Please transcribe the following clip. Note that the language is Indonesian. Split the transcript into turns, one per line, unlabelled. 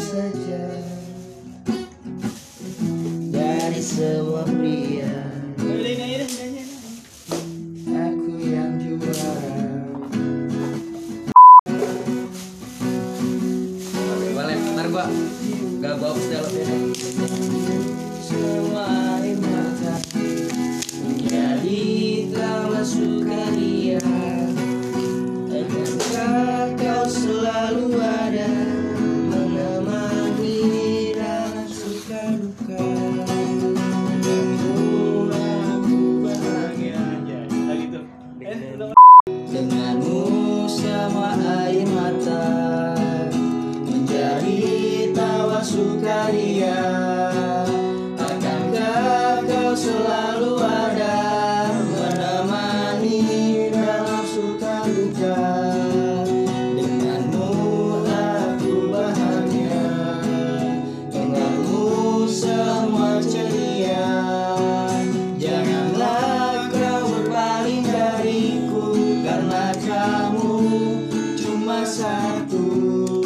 saja dari semua pria. Aku yang juara.
Boleh, ntar gua gak bawa dalamnya.
semua sukaria. Akankah kau selalu ada? Menemani dalam suka duka. Denganmu aku bahagia. Denganmu semua ceria. Janganlah kau berpaling dariku Karena kamu cuma satu